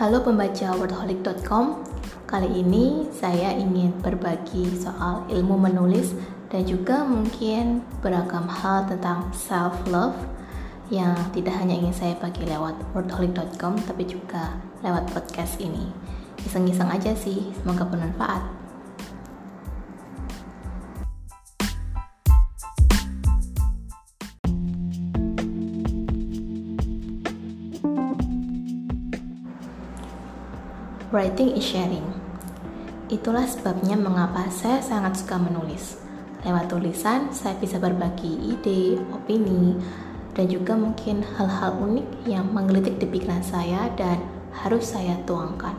Halo pembaca wordholic.com Kali ini saya ingin berbagi soal ilmu menulis dan juga mungkin beragam hal tentang self love yang tidak hanya ingin saya bagi lewat wordholic.com tapi juga lewat podcast ini. Iseng-iseng aja sih, semoga bermanfaat. Writing is sharing. Itulah sebabnya mengapa saya sangat suka menulis. Lewat tulisan, saya bisa berbagi ide, opini, dan juga mungkin hal-hal unik yang menggelitik di pikiran saya dan harus saya tuangkan.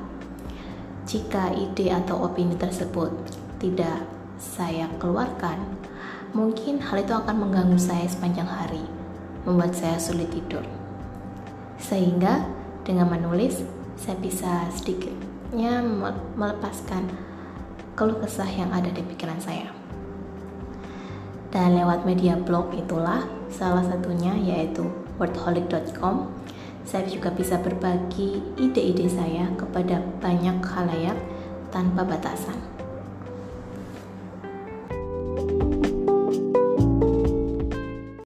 Jika ide atau opini tersebut tidak saya keluarkan, mungkin hal itu akan mengganggu saya sepanjang hari, membuat saya sulit tidur. Sehingga dengan menulis, saya bisa sedikitnya melepaskan keluh kesah yang ada di pikiran saya. Dan lewat media blog itulah salah satunya yaitu wordholic.com. Saya juga bisa berbagi ide-ide saya kepada banyak halayak tanpa batasan.